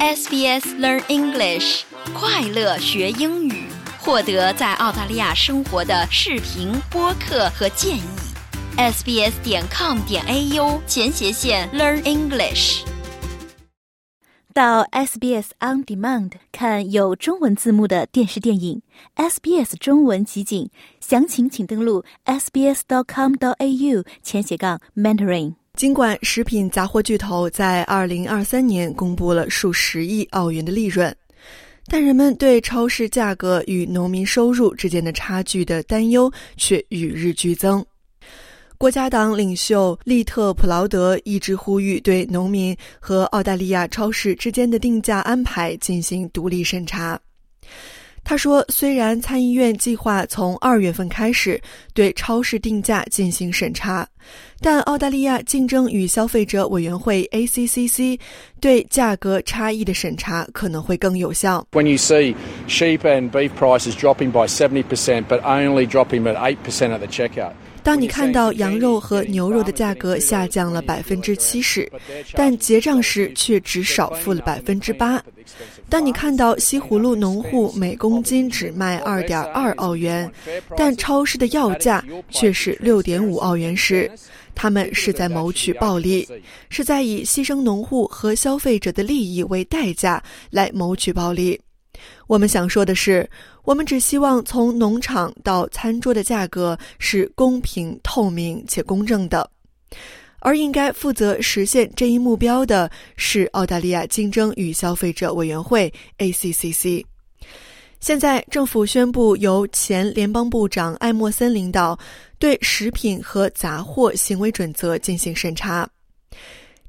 SBS Learn English，快乐学英语，获得在澳大利亚生活的视频、播客和建议。sbs 点 com 点 au 前斜线 Learn English。到 SBS On Demand 看有中文字幕的电视电影，SBS 中文集锦，详情请登录 sbs.com.au 前斜杠 mentoring。尽管食品杂货巨头在二零二三年公布了数十亿澳元的利润，但人们对超市价格与农民收入之间的差距的担忧却与日俱增。国家党领袖利特普劳德一直呼吁对农民和澳大利亚超市之间的定价安排进行独立审查。他说：“虽然参议院计划从二月份开始对超市定价进行审查，但澳大利亚竞争与消费者委员会 （ACCC） 对价格差异的审查可能会更有效。” When you see sheep and beef prices dropping by seventy percent, but only dropping at eight percent at the checkout. 当你看到羊肉和牛肉的价格下降了百分之七十，但结账时却只少付了百分之八；当你看到西葫芦农户每公斤只卖二点二澳元，但超市的要价却是六点五澳元时，他们是在谋取暴利，是在以牺牲农户和消费者的利益为代价来谋取暴利。我们想说的是，我们只希望从农场到餐桌的价格是公平、透明且公正的，而应该负责实现这一目标的是澳大利亚竞争与消费者委员会 （ACCC）。现在，政府宣布由前联邦部长艾默森领导对食品和杂货行为准则进行审查。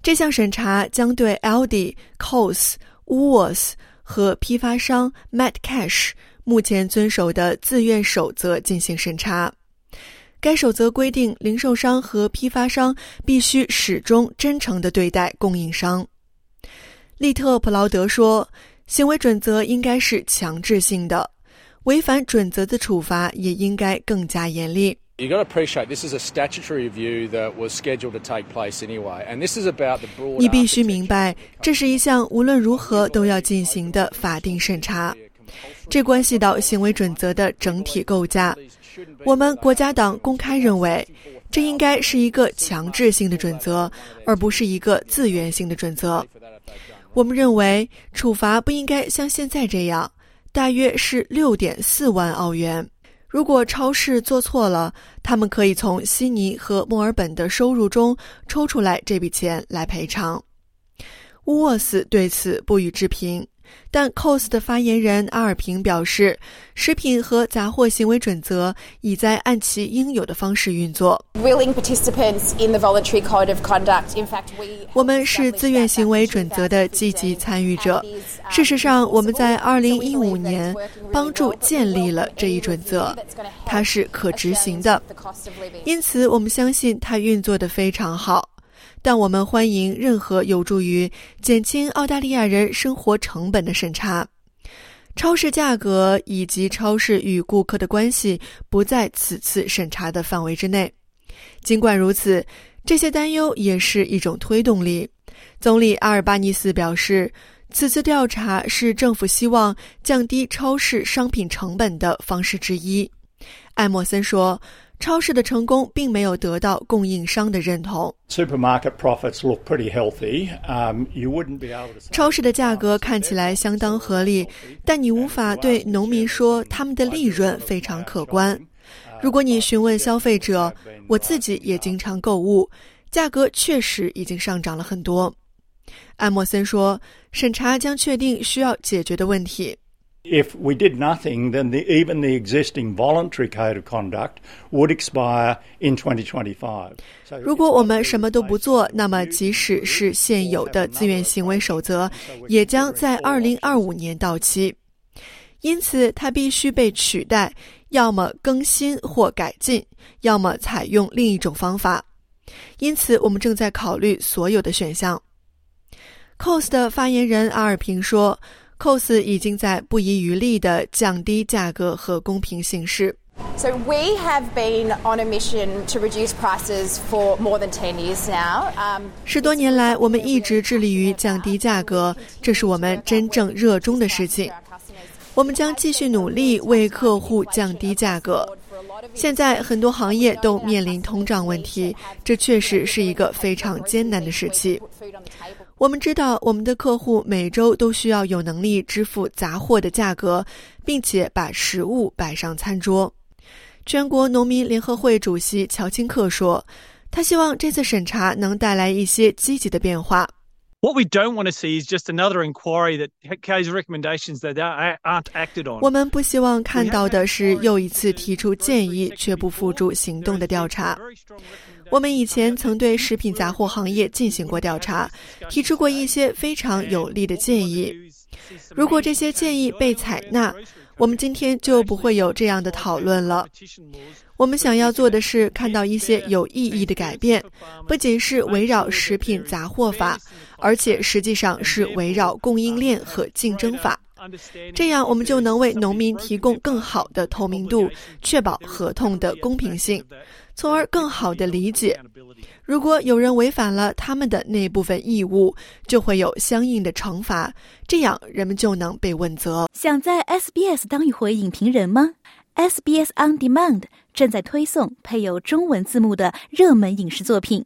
这项审查将对 Aldi、Coles、Woolworths。和批发商 Matt Cash 目前遵守的自愿守则进行审查。该守则规定，零售商和批发商必须始终真诚地对待供应商。利特普劳德说：“行为准则应该是强制性的，违反准则的处罚也应该更加严厉。” You got to appreciate this is a statutory review that was scheduled to take place anyway, and this is about the broad. 你必须明白，这是一项无论如何都要进行的法定审查，这关系到行为准则的整体构架。我们国家党公开认为，这应该是一个强制性的准则，而不是一个自愿性的准则。我们认为，处罚不应该像现在这样，大约是六点四万澳元。如果超市做错了，他们可以从悉尼和墨尔本的收入中抽出来这笔钱来赔偿。乌沃斯对此不予置评。但 COS 的发言人阿尔平表示，食品和杂货行为准则已在按其应有的方式运作。我们是自愿行为准则的积极参与者。事实上，我们在2015年帮助建立了这一准则，它是可执行的，因此我们相信它运作的非常好。但我们欢迎任何有助于减轻澳大利亚人生活成本的审查。超市价格以及超市与顾客的关系不在此次审查的范围之内。尽管如此，这些担忧也是一种推动力。总理阿尔巴尼斯表示，此次调查是政府希望降低超市商品成本的方式之一。艾默森说。超市的成功并没有得到供应商的认同。Supermarket profits look pretty healthy. Um, you wouldn't be able to. 超市的价格看起来相当合理，但你无法对农民说他们的利润非常可观。如果你询问消费者，我自己也经常购物，价格确实已经上涨了很多。艾默森说，审查将确定需要解决的问题。If we did nothing, then the, even the existing voluntary code of conduct would expire in 2025. 如果我们什么都不做，那么即使是现有的自愿行为守则，也将在2025年到期。因此，它必须被取代，要么更新或改进，要么采用另一种方法。因此，我们正在考虑所有的选项。COS 的发言人阿尔平说。COS 已经在不遗余力地降低价格和公平形式。So we have been on a mission to reduce prices for more than ten years now. Um, 十多年来，我们一直致力于降低价格，这是我们真正热衷的事情。我们将继续努力为客户降低价格。现在很多行业都面临通胀问题，这确实是一个非常艰难的时期。我们知道，我们的客户每周都需要有能力支付杂货的价格，并且把食物摆上餐桌。全国农民联合会主席乔钦克说：“他希望这次审查能带来一些积极的变化。” What we don't want to see is just another inquiry that carries recommendations that aren't acted on. 我们不希望看到的是又一次提出建议却不付诸行动的调查。我们以前曾对食品杂货行业进行过调查，提出过一些非常有力的建议。如果这些建议被采纳，我们今天就不会有这样的讨论了。我们想要做的是看到一些有意义的改变，不仅是围绕食品杂货法，而且实际上是围绕供应链和竞争法。这样，我们就能为农民提供更好的透明度，确保合同的公平性，从而更好的理解。如果有人违反了他们的那部分义务，就会有相应的惩罚，这样人们就能被问责。想在 SBS 当一回影评人吗？SBS On Demand 正在推送配有中文字幕的热门影视作品。